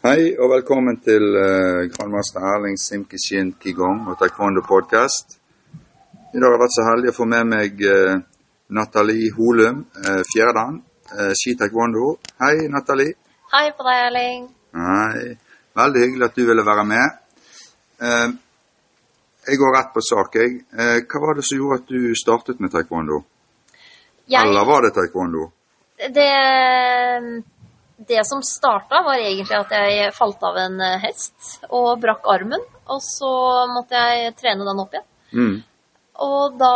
Hei og velkommen til uh, grandmaster Erling Simkishin Kigong og Taekwondo Podcast. I dag har jeg vært så heldig å få med meg uh, Nathalie Holum uh, Fjerdan, uh, ski taekwondo. Hei, Nathalie. Hei på deg, Erling. Hei. Veldig hyggelig at du ville være med. Uh, jeg går rett på sak, jeg. Hva var det som gjorde at du startet med taekwondo? Jeg, Eller var det taekwondo? det, det som starta, var egentlig at jeg falt av en eh, hest og brakk armen. Og så måtte jeg trene den opp igjen. Mm. Og da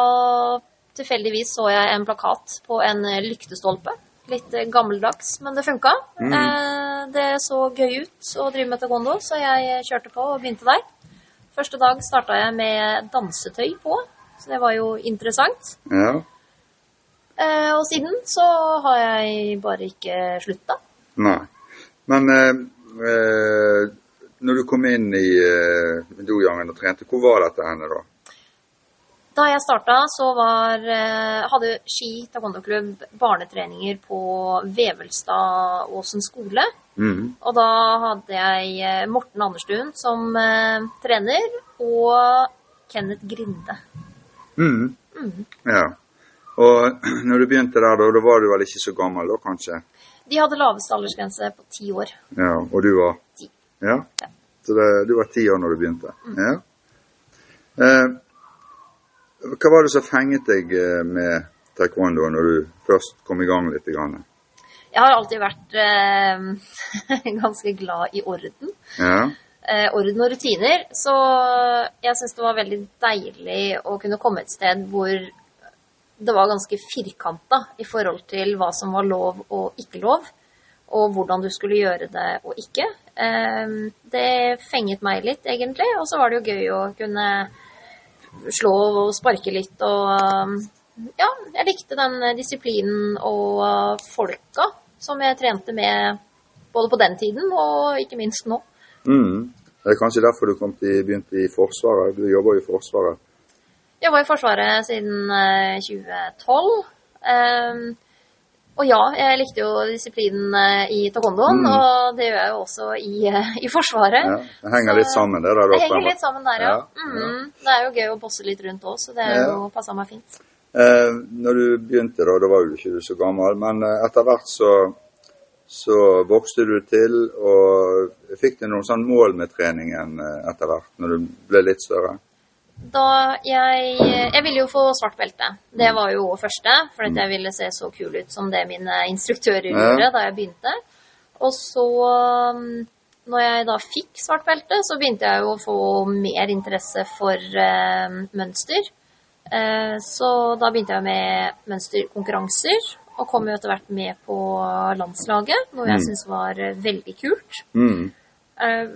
tilfeldigvis så jeg en plakat på en eh, lyktestolpe. Litt eh, gammeldags, men det funka. Mm. Det så gøy ut å drive med taekwondo, så jeg kjørte på og begynte der. Første dag starta jeg med dansetøy på, så det var jo interessant. Ja. Og siden så har jeg bare ikke slutta. Nei. Men eh, eh, når du kom inn i eh, dojangen og trente, hvor var dette henne da? Da jeg starta, så var, eh, hadde Ski taekwondo-klubb barnetreninger på Vevelstadåsen skole. Mm. Og da hadde jeg eh, Morten Anderstuen som eh, trener, og Kenneth Grinde. Mm. Mm. Ja. Og når du begynte der, da, da var du vel ikke så gammel da, kanskje? De hadde laveste aldersgrense på ti år. Ja, Og du var? Ti. Ja. Ja. Så det, du var ti år når du begynte? Ja. Eh, hva var det som fenget deg eh, med taekwondo når du først kom i gang litt? Grann? Jeg har alltid vært eh, ganske glad i orden. Ja. eh, orden og rutiner. Så jeg syns det var veldig deilig å kunne komme et sted hvor det var ganske firkanta i forhold til hva som var lov og ikke lov, og hvordan du skulle gjøre det og ikke. Eh, det fenget meg litt, egentlig, og så var det jo gøy å kunne slå og sparke litt og Ja, jeg likte den disiplinen og folka som jeg trente med både på den tiden og ikke minst nå. Mm. Det er kanskje derfor du til, begynte i Forsvaret? Du jobber jo i Forsvaret. Jeg var i Forsvaret siden eh, 2012. Ehm, og ja, jeg likte jo disiplinen eh, i taekwondoen, Mm. og det gjør jeg jo også i, eh, i Forsvaret. Ja. Det henger Så- litt sammen, der. Det henger litt sammen der, ja. Ja, ja. Mm, det er jo gøy å bosse litt rundt òg, så det er jo passa meg fint. Eh, når du begynte, da, da var jo ikke du så gammel, men eh, etter hvert så, så vokste du til, og fikk du noen sånn mål med treningen eh, etter hvert, når du ble litt større? Da jeg Jeg ville jo få svart belte. Det var jo første, for jeg ville se så kul ut som det mine instruktører Ja. gjorde da jeg begynte. Og så, um, når jeg da fikk svart belte, så begynte jeg jo å få mer interesse for eh, mønster. Eh, så da begynte jeg med mønsterkonkurranser, og kom jo etter hvert med på landslaget, noe jeg Mm. syntes var eh, veldig kult. Mm. Eh,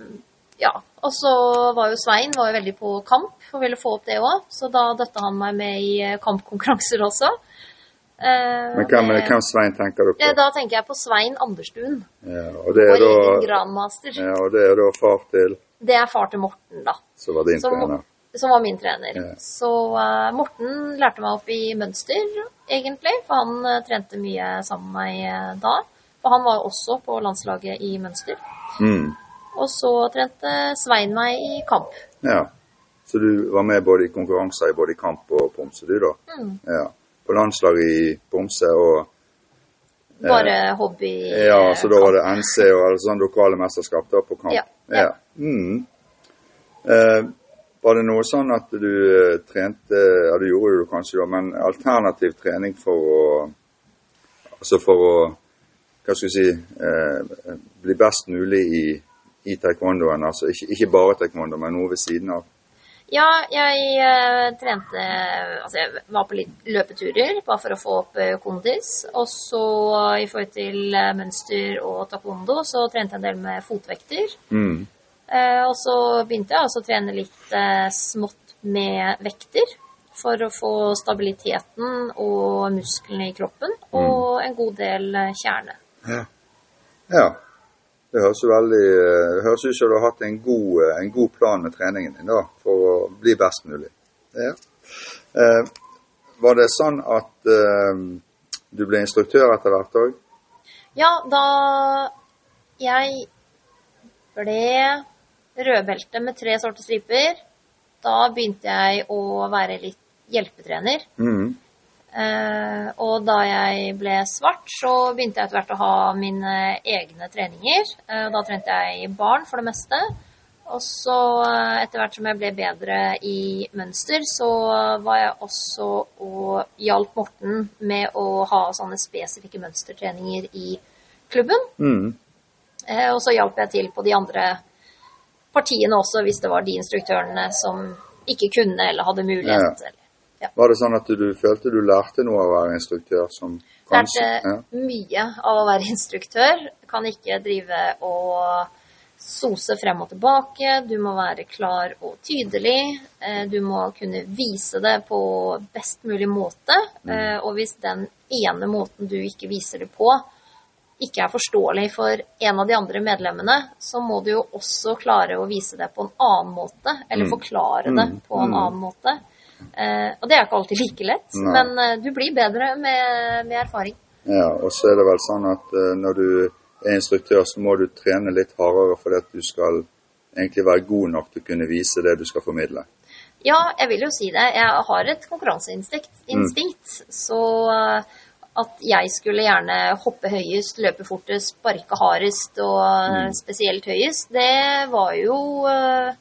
ja, og så var jo Svein var jo veldig på kamp og ville få opp det òg, så da døtte han meg med i eh, kampkonkurranser også. Eh, Men hvem, med, hvem Svein tenker du på? ja, da tenker jeg på Svein Anderstuen, Ja, og, det er da, ja, og det er da far til Det er far til Morten, da, som var din trener? som var min trener. Ja. Så uh, Morten lærte meg opp i mønster, egentlig, for han uh, trente mye sammen med meg uh, da. For han var jo også på landslaget i mønster. Mm. Og så trente Svein meg i kamp. Ja. Så du var med både i konkurranser i både i kamp og pomse, du da? Mm. Ja. På landslaget i pomse og Bare hobby. Ja, så da var det. NC og altså, sånn lokale mesterskap da på kamp? Ja, ja. Mm. Eh, var det noe sånn at du eh, trente Ja, det gjorde du kanskje da, men alternativ trening for å Altså for å Hva skal vi si eh, Bli best mulig i, i taekwondoen? Altså ikke, ikke bare taekwondo, men noe ved siden av? Ja, jeg uh, trente Altså, jeg var på litt løpeturer bare for å få opp uh, kondis. Og så i forhold til eh, mønster og taekwondo, så trente jeg en del med fotvekter. Mm. Eh, og så begynte jeg også å trene litt eh, smått med vekter. For å få stabiliteten og musklene i kroppen. Og en god del eh, kjerne. Ja. ja. Det høres jo veldig eh, Det høres ut som du har hatt en god, eh, en god plan med treningen din da, for å bli best mulig. Ja. Eh, var det sånn at eh, du ble instruktør etter hvert òg? Ja, da jeg ble rødbelte med tre sorte striper, da begynte jeg å være litt hjelpetrener. Mm. Eh, og da jeg ble svart, så begynte jeg etter hvert å ha mine egne treninger. Eh, da trente jeg barn for det meste. Og så eh, etter hvert som jeg ble bedre i mønster, så var jeg også og hjalp Morten med å ha sånne spesifikke mønstertreninger i klubben. Mm. Og så hjalp jeg til på de andre partiene også, hvis det var de instruktørene som ikke kunne eller hadde mulighet. Var det sånn at du, følte du lærte noe av å være instruktør som kanskje Lærte ja. mye av å være instruktør. Kan ikke drive og sose frem og tilbake. Du må være klar og tydelig. Eh, Du må kunne vise det på best mulig måte. Mm. Og hvis den ene måten du ikke viser det på, ikke er forståelig for en av de andre medlemmene, så må du jo også klare å vise det på en annen måte, eller Mm. forklare det Mm. på en Mm. annen måte. Eh, Og det er ikke alltid like lett, Nei. men eh, du blir bedre med, med erfaring. Ja, og så er det vel sånn at eh, når du er instruktør, så må du trene litt hardere fordi at du skal egentlig være god nok til å kunne vise det du skal formidle. Ja, jeg vil jo si det. Jeg har et konkurranseinstinkt, instinkt, så eh, at jeg skulle gjerne hoppe høyest, løpe fortest, sparke hardest og mm. spesielt høyest, det var jo eh,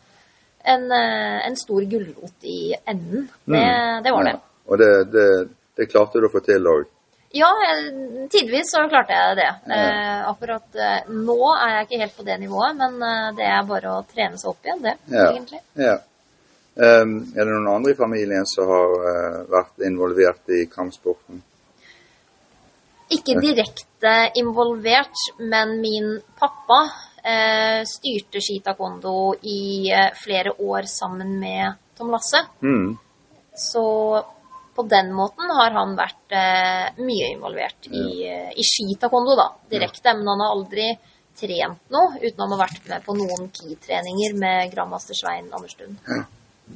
en, eh, en stor gulrot i enden. Det, det var det. Ja. Og det, det, det klarte du å få til òg. Ja, tidvis så klarte jeg det. Eh, akkurat eh, nå er jeg ikke helt på det nivået, men eh, det er bare å trene seg opp igjen, det, Ja. egentlig. Ja. Um, er det noen andre i familien som har uh, vært involvert i kampsporten? Ikke direkte involvert, men min pappa eh, styrte skitaekwondo i eh, flere år sammen med Tom Lasse. Mm. Så på den måten har han vært eh, mye involvert i, eh, i skitaekwondo, da, direkte. Men han har aldri trent noe utenom å ha vært med på noen ki-treninger med grandmaster Svein Anderstuen.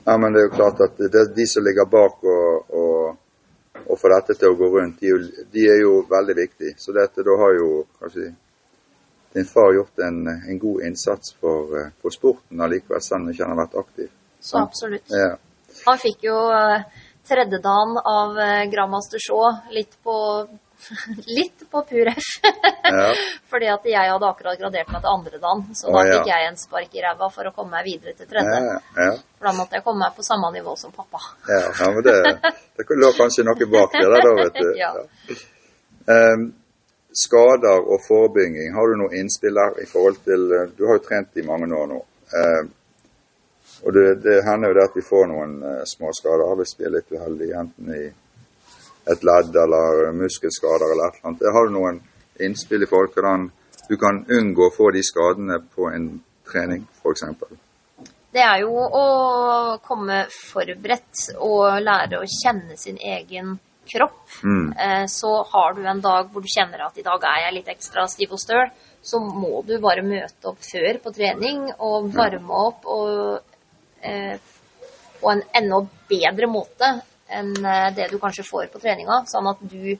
Ja, men det er jo klart at det de som ligger bak og, og, og får dette til å gå rundt, de, de er jo veldig viktige. Så dette, da har jo kanskje din far gjort en, en god innsats for, eh, for sporten allikevel, selv om han ikke har vært aktiv. Så absolutt. Ja. Han fikk jo eh, tredjedagen av eh, Grandmaster Shaw litt på Litt på pur F. Ja. Fordi at jeg hadde akkurat gradert meg til andre dagen. Så Å, da ja. fikk jeg en spark i ræva for å komme meg videre til tredje. Ja, ja, For da måtte jeg komme meg på samme nivå som pappa. ja, ja, men det, det lå kanskje noe bak det der, da, vet du. Ja. Ehm, skader og forebygging, har du noe innspill der i forhold til eh, Du har jo trent i mange år nå. Eh, og det, det hender jo det at vi får noen eh, små skader hvis vi er litt uheldige, enten i et ledd eller muskelskader eller et eller annet. Har du noen innspill i forhold til hvordan du kan unngå å få de skadene på en trening, f.eks.? Det er jo å komme forberedt og lære å kjenne sin egen kropp. Mm. Eh, Så har du en dag hvor du kjenner at i dag er jeg litt ekstra stiv og støl, så må du bare møte opp før på trening og varme opp og eh, på en enda bedre måte enn eh, det du kanskje får på treninga, sånn at du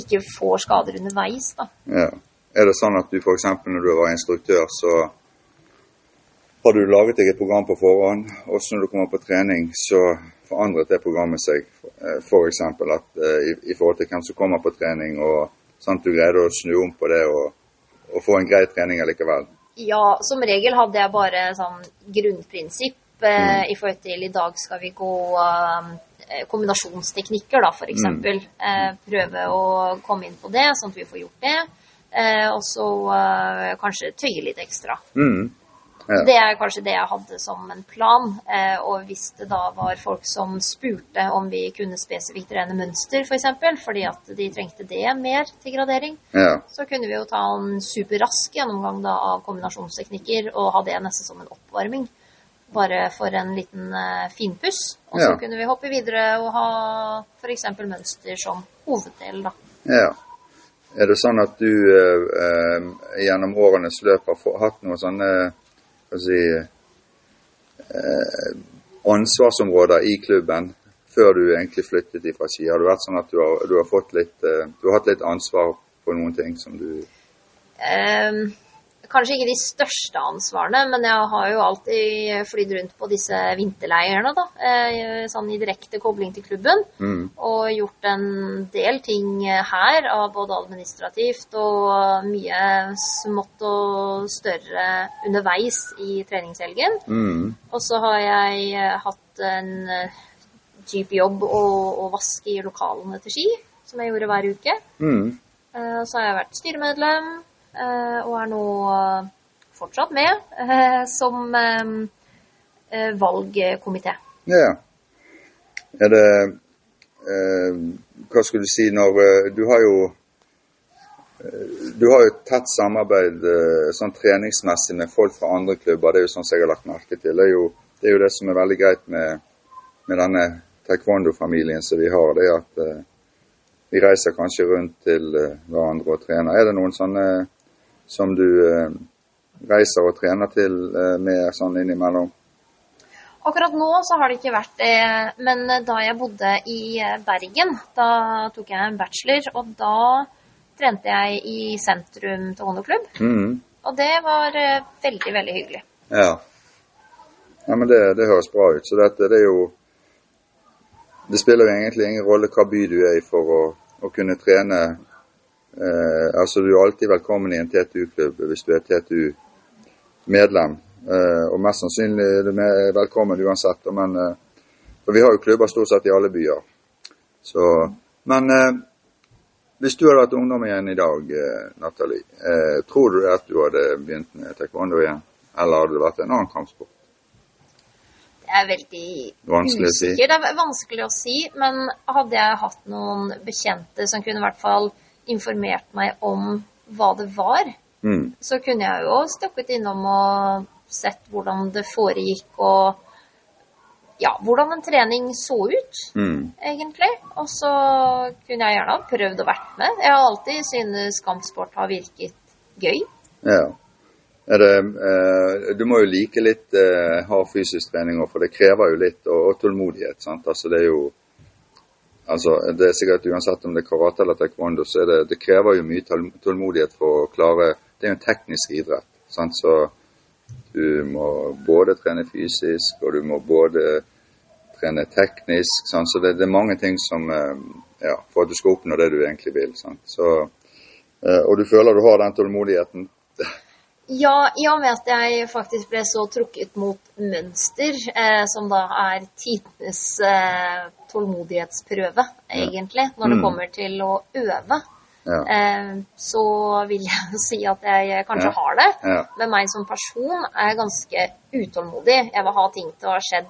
ikke får skader underveis. da. Ja. Er det sånn at du f.eks. når du var instruktør, så har du laget deg et program på forhånd, også når du kommer på trening, så forandret det programmet seg. F.eks. at eh, i, i forhold til hvem som kommer på trening, og sånn du greide å snu om på det og, og få en grei trening allikevel. Ja, som regel hadde jeg bare sånn grunnprinsipp eh, i forhold til i dag skal vi gå eh, kombinasjonsteknikker, da, for eksempel. Eh, prøve å komme inn på det, sånn at vi får gjort det. Eh, og så eh, kanskje tøye litt ekstra. Mm. Ja. Det er kanskje det jeg hadde som en plan. Eh, og hvis det da var folk som spurte om vi kunne spesifikt trene mønster, f.eks., for eksempel, fordi at de trengte det mer til gradering, Ja. så kunne vi jo ta en superrask gjennomgang da, av kombinasjonsteknikker og ha det nesten som en oppvarming. Bare for en liten eh, finpuss. Og så Ja. kunne vi hoppe videre og ha f.eks. mønster som hoveddel. da. ja. Er det sånn at du eh, eh, gjennom årenes løp har hatt noen sånne si, eh, ansvarsområder i klubben før du egentlig flyttet ifra Ski? Har det vært sånn at du har, du har, fått litt, eh, du har hatt litt ansvar på noen ting som du Ehm, kanskje ikke de største ansvarene, men jeg har jo alltid flydd rundt på disse vinterleirene, da. eh, Sånn i direkte kobling til klubben. Mm. Og gjort en del ting her, av både administrativt og mye smått og større underveis i treningshelgen. Mm. Og så har jeg eh, hatt en eh, type jobb å, å vaske i lokalene til Ski, som jeg gjorde hver uke. Mm. Eh, så har jeg vært styremedlem, eh, og er nå eh, fortsatt med eh, som eh, eh, valgkomité. Ja. Er det eh, Hva skulle du si når eh, Du har jo eh, du har jo tett samarbeid eh, sånn treningsmessig med folk fra andre klubber. Det er jo sånn som jeg har lagt merke til. Det er jo det, er jo det som er veldig greit med, med denne taekwondo-familien som vi har. Det er at eh, vi reiser kanskje rundt til eh, hverandre og trener. Er det noen sånne som du eh, reiser og trener til eh, med sånn innimellom? Akkurat nå så har det ikke vært det, men da jeg bodde i Bergen, da tok jeg en bachelor, og da trente jeg i sentrum taekwondo-klubb. Mm. Og det var eh, veldig, veldig hyggelig. Ja. ja men det, det høres bra ut. Så dette, det er jo Det spiller jo egentlig ingen rolle hva by du er i for å, å kunne trene. Eh, altså Du er alltid velkommen i en TTU-klubb hvis du er TTU-medlem. Eh, og mest sannsynlig er du med, velkommen uansett. Men, eh, for vi har jo klubber stort sett i alle byer. Så, men eh, hvis du hadde vært ungdom igjen i dag, eh, Nathalie, eh, tror du at du hadde begynt med taekwondo igjen? Eller hadde det vært en annen kampsport? Det er veldig Vanskelig å si. Det er vanskelig å si, men hadde jeg hatt noen bekjente som kunne i hvert fall informert meg om hva det var, Mm. så kunne jeg jo stukket innom og sett hvordan det foregikk, og ja, hvordan en trening så ut, Mm. egentlig. Og så kunne jeg gjerne ha prøvd å vært med. Jeg har alltid synes kampsport har virket gøy. Ja. Det, eh, du må jo like litt eh, hard fysisk trening òg, for det krever jo litt, og, og tålmodighet. sant? Altså det er jo altså Det er sikkert uansett om det er karate eller taekwondo, så er det, det krever jo mye tålmodighet for å klare Det er jo en teknisk idrett. sant? Så du må både trene fysisk, og du må både trene teknisk. sant? Så det, det er mange ting som eh, Ja, for at du skal oppnå det du egentlig vil. sant? Så, eh, og du føler du har den tålmodigheten. Ja, i og med at jeg faktisk ble så trukket mot mønster, eh, som da er tidenes eh, tålmodighetsprøve, egentlig, når det Mm. kommer til å øve, Ja. eh, så vil jeg si at jeg kanskje Ja. har det. Ja. Men meg som person er ganske utålmodig. Jeg vil ha ting til å ha skjedd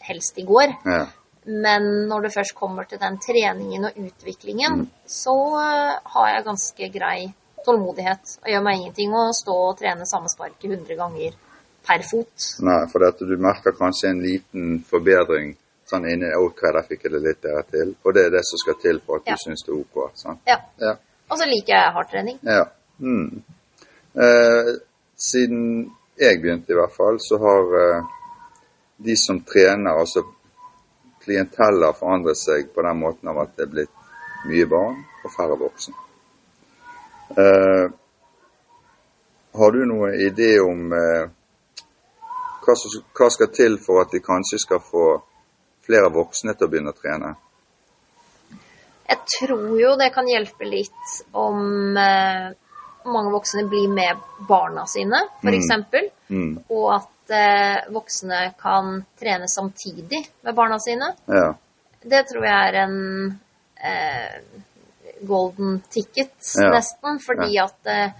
helst i går. Ja. Men når det først kommer til den treningen og utviklingen, Mm. så eh, har jeg ganske grei tålmodighet. Og gjør meg ingenting å stå og trene samme sparket 100 ganger per fot. Nei, for at du merker kanskje en liten forbedring sånn inni OK, der fikk jeg det litt der til. Og det er det som skal til for at du Ja. syns det er OK. sant? Ja. Ja. Og så liker jeg hardtrening. ja. Mm. Eh, siden jeg begynte, i hvert fall, så har eh, de som trener, altså klienteller, forandret seg på den måten av at det er blitt mye barn og færre voksne. Eh, har du noen idé om eh, hva, som, hva skal til for at vi kanskje skal få flere voksne til å begynne å trene? Jeg tror jo det kan hjelpe litt om eh, mange voksne blir med barna sine, f.eks. eksempel, Mm. Og at eh, voksne kan trene samtidig med barna sine. Ja. Det tror jeg er en eh, golden ticket, Ja. nesten. Fordi at eh,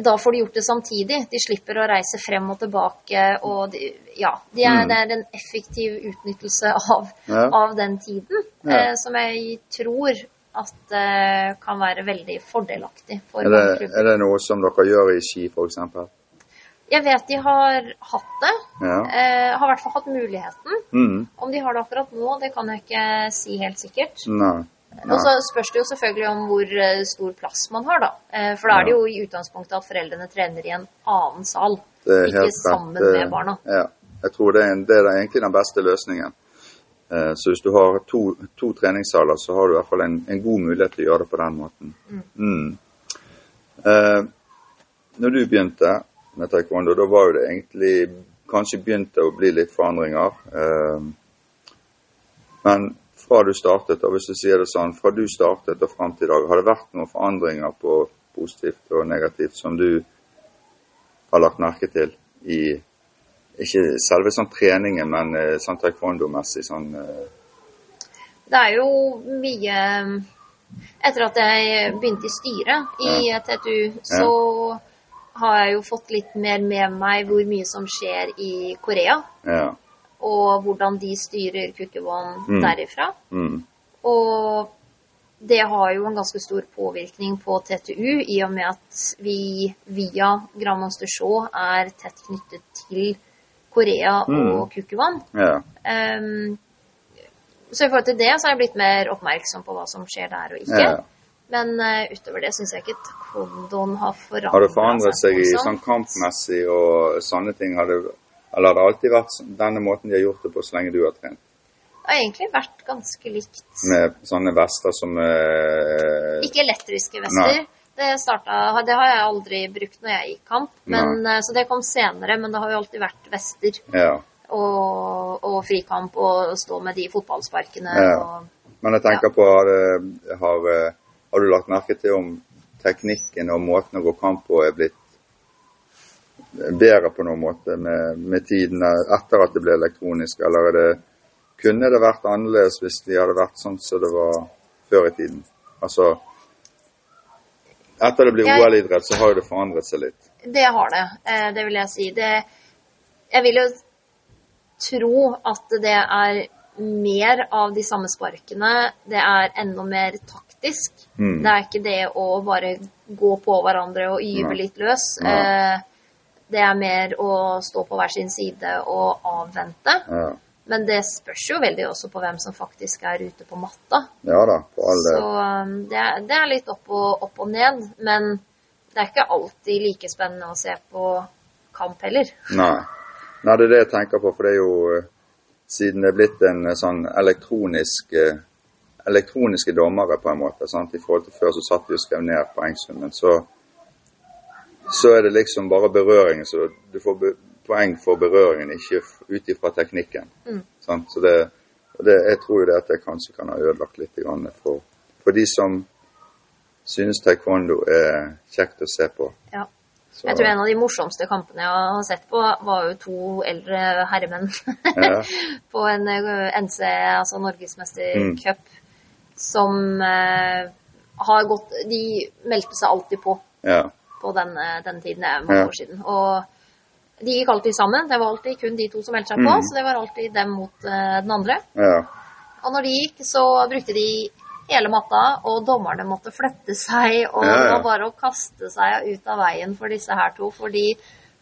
da får de gjort det samtidig. De slipper å reise frem og tilbake. Og de, ja, de er, Mm. det er en effektiv utnyttelse av, Ja. av den tiden. Ja. Eh, som jeg tror at eh, kan være veldig fordelaktig for Er, det, er det noe som dere gjør i Ski, f.eks.? Jeg vet de har hatt det. Ja. Eh, har i hvert fall hatt muligheten. Mm. Om de har det akkurat nå, det kan jeg ikke si helt sikkert. Nei. Og så spørs det jo selvfølgelig om hvor eh, stor plass man har, da. Eh, For da er det jo i utgangspunktet at foreldrene trener i en annen sal, ikke sammen med barna. Ja. Jeg tror det er, en, det er egentlig den beste løsningen. Eh, Så hvis du har to, to treningssaler, så har du i hvert fall en, en god mulighet til å gjøre det på den måten. Mm. Eh, når du begynte med taekwondo, da var jo det egentlig kanskje begynte å bli litt forandringer. Eh, men fra du startet, og hvis du sier det sånn, fra du startet og fram til i dag, har det vært noen forandringer på positivt og negativt som du har lagt merke til i ikke selve sånn treningen, men eh, sånn taekwondo-messig sånn eh, Det er jo mye Etter at jeg begynte i styret i TTU, så har jeg jo fått litt mer med meg hvor mye som skjer i Korea. Ja. Og hvordan de styrer Kukkevån Mm. derifra. Mm. Og det har jo en ganske stor påvirkning på TTU, i og med at vi via Grandmaster Shaw er tett knyttet til Korea Mm. og Kukkevån. ja. Um, så i forhold til det så har jeg blitt mer oppmerksom på hva som skjer der og ikke. ja. Men uh, utover det syns jeg ikke taekwondoen har forandret Har det forandret seg i sånn kampmessig og sånne ting? Har det, eller har det alltid vært sånn- denne måten de har gjort det på så lenge du har trent? Det har egentlig vært ganske likt. Med sånne vester som eh, Ikke elektriske vester. Det, startet, det har jeg aldri brukt når jeg gikk kamp, men, eh, så det kom senere. Men det har jo alltid vært vester Ja. og, og frikamp og stå med de fotballsparkene. Ja. Og, Men jeg tenker på, har, har, eh, har du lagt merke til om teknikken og måten å gå kamp på er blitt bedre på noen måte med, med tiden etter at det ble elektronisk, eller er det, kunne det vært annerledes hvis de hadde vært sånn som det var før i tiden? Altså, etter det Jeg- OL-idrett, så har jo det forandret seg litt. det har det, eh, det vil jeg si. Det, jeg vil jo tro at det er mer av de samme sparkene. Det er enda mer taktisk. Mm. Det er ikke det å bare gå på hverandre og gyve litt løs. Nei. Det er mer å stå på hver sin side og avvente. Ja, Men det spørs jo veldig også på hvem som faktisk er ute på matta. ja da, på alle. Så um, det er, det er litt opp og, opp og ned. Men det er ikke alltid like spennende å se på kamp heller. Nei. Nei, det er det jeg tenker på, for det er jo eh, Siden det er blitt en eh, sånn elektronisk eh, elektroniske dommere, på en måte. Sant? I forhold til før så satt vi og skrev ned poengsummen. Så, så er det liksom bare berøringen. Så du får poeng for berøringen, ikke ut ifra teknikken. Mm. Sant? Så det, det, jeg tror jo det at det kanskje kan ha ødelagt litt grann for, for de som synes taekwondo er kjekt å se på. Ja. Så, Jeg tror en av de morsomste kampene jeg har sett på, var jo to eldre herremenn Ja. på en eh, NC, altså Mm. Norgesmestercup, som eh, har gått De meldte seg alltid på ja. På den, eh, den tiden, det er mange Ja. år siden. Og de gikk alltid sammen. Det var alltid kun de to som meldte seg på, Mm. så det var alltid dem mot uh, den andre. ja. Og når de gikk, så brukte de hele matta, og dommerne måtte flytte seg, og det var bare å kaste seg ut av veien for disse her to, for de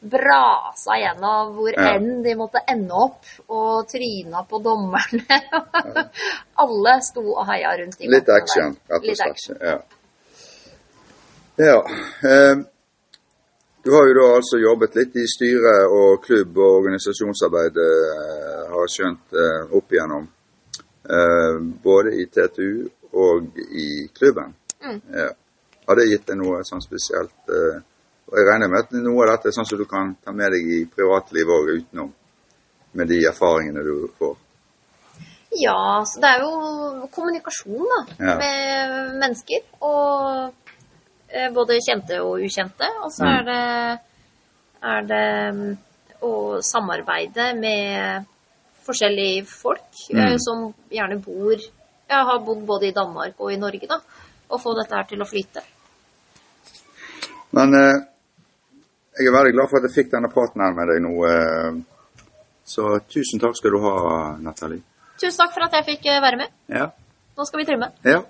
brasa gjennom hvor enn de måtte ende opp, og tryna på dommerne. Alle sto og heia rundt Litt action, rett og slett. Ja. Ja. Eh, du har jo da altså jobbet litt i styre og klubb og organisasjonsarbeid, eh, har jeg skjønt, eh, opp igjennom. Både i TTU og i klubben. Mm. Ja. Har det gitt deg noe sånn spesielt? Og jeg regner med at noe av dette er sånn som du kan ta med deg i privatlivet òg utenom, med de erfaringene du får. Ja, så det er jo kommunikasjon da, Ja. med mennesker. Og både kjente og ukjente. Og så Mm. er det, er det mm, å samarbeide med forskjellige folk eh, Mm. som gjerne bor ja, har bodd både i Danmark og i Norge, da. Og få dette her til å flyte. Men eh, jeg er veldig glad for at jeg fikk denne praten her med deg nå. Eh, så tusen takk skal du ha, Nathalie. Tusen takk for at jeg fikk eh, være med. Ja. Nå skal vi trimme. ja.